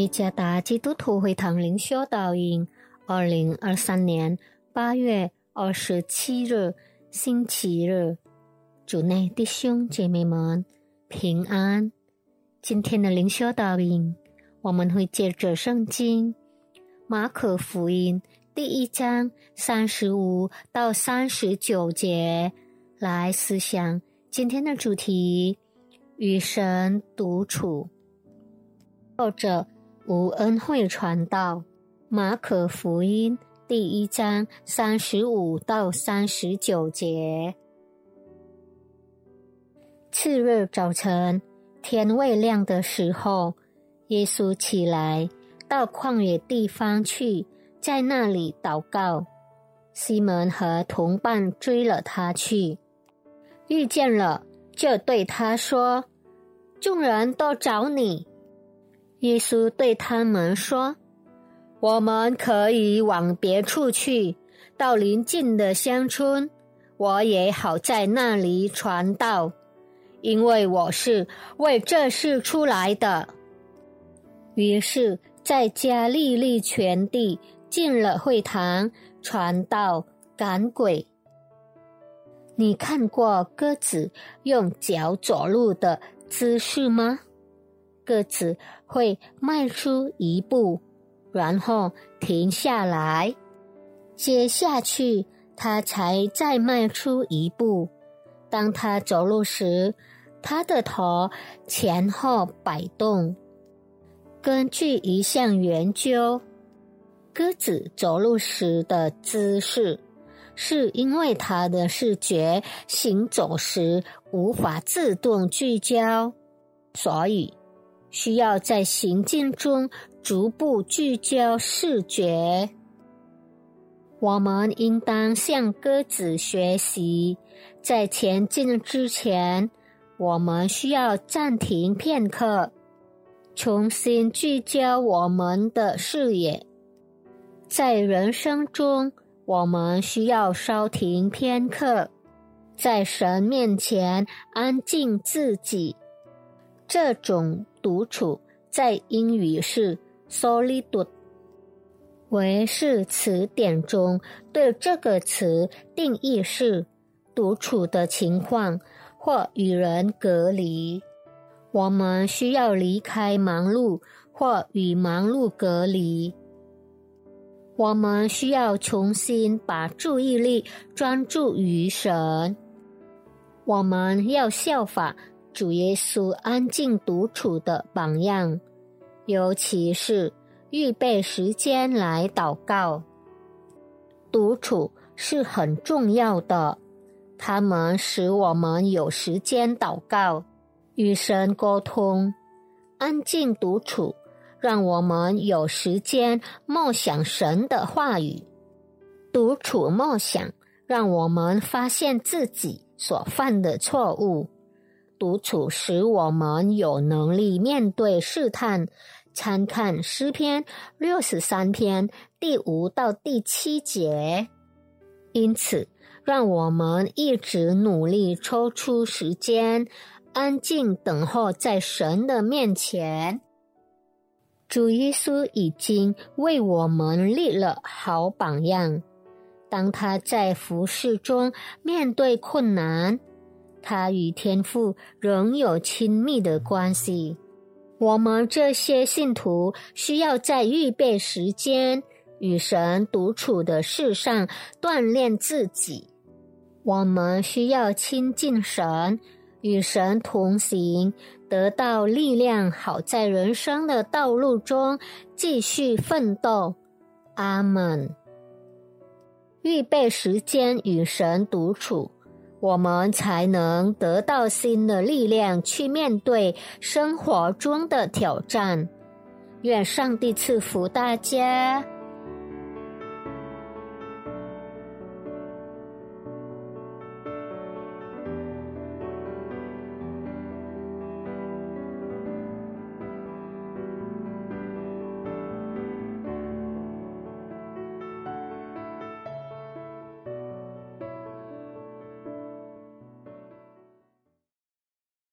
耶加达基督徒会堂灵修导引，二零二三年八月二十七日星期日，主内弟兄姐妹们平安。今天的灵修导引，我们会借着圣经马可福音第一章三十五到三十九节来思想今天的主题：与神独处。作者。无恩惠传道，马可福音第一章三十五到三十九节。次日早晨，天未亮的时候，耶稣起来到旷野地方去，在那里祷告。西门和同伴追了他去，遇见了，就对他说：“众人都找你。”耶稣对他们说：“我们可以往别处去，到邻近的乡村，我也好在那里传道，因为我是为这事出来的。”于是，在加利利全地进了会堂，传道赶鬼。你看过鸽子用脚走路的姿势吗？鸽子会迈出一步，然后停下来，接下去它才再迈出一步。当它走路时，它的头前后摆动。根据一项研究，鸽子走路时的姿势，是因为它的视觉行走时无法自动聚焦，所以。需要在行进中逐步聚焦视觉。我们应当向鸽子学习，在前进之前，我们需要暂停片刻，重新聚焦我们的视野。在人生中，我们需要稍停片刻，在神面前安静自己。这种。独处在英语是 solitude，韦氏词典中对这个词定义是独处的情况或与人隔离。我们需要离开忙碌或与忙碌隔离。我们需要重新把注意力专注于神。我们要效法。主耶稣安静独处的榜样，尤其是预备时间来祷告。独处是很重要的，他们使我们有时间祷告、与神沟通。安静独处，让我们有时间默想神的话语。独处默想，让我们发现自己所犯的错误。独处使我们有能力面对试探。参看诗篇六十三篇第五到第七节。因此，让我们一直努力抽出时间，安静等候在神的面前。主耶稣已经为我们立了好榜样。当他在服侍中面对困难。他与天父仍有亲密的关系。我们这些信徒需要在预备时间与神独处的事上锻炼自己。我们需要亲近神，与神同行，得到力量，好在人生的道路中继续奋斗。阿门。预备时间与神独处。我们才能得到新的力量去面对生活中的挑战。愿上帝赐福大家。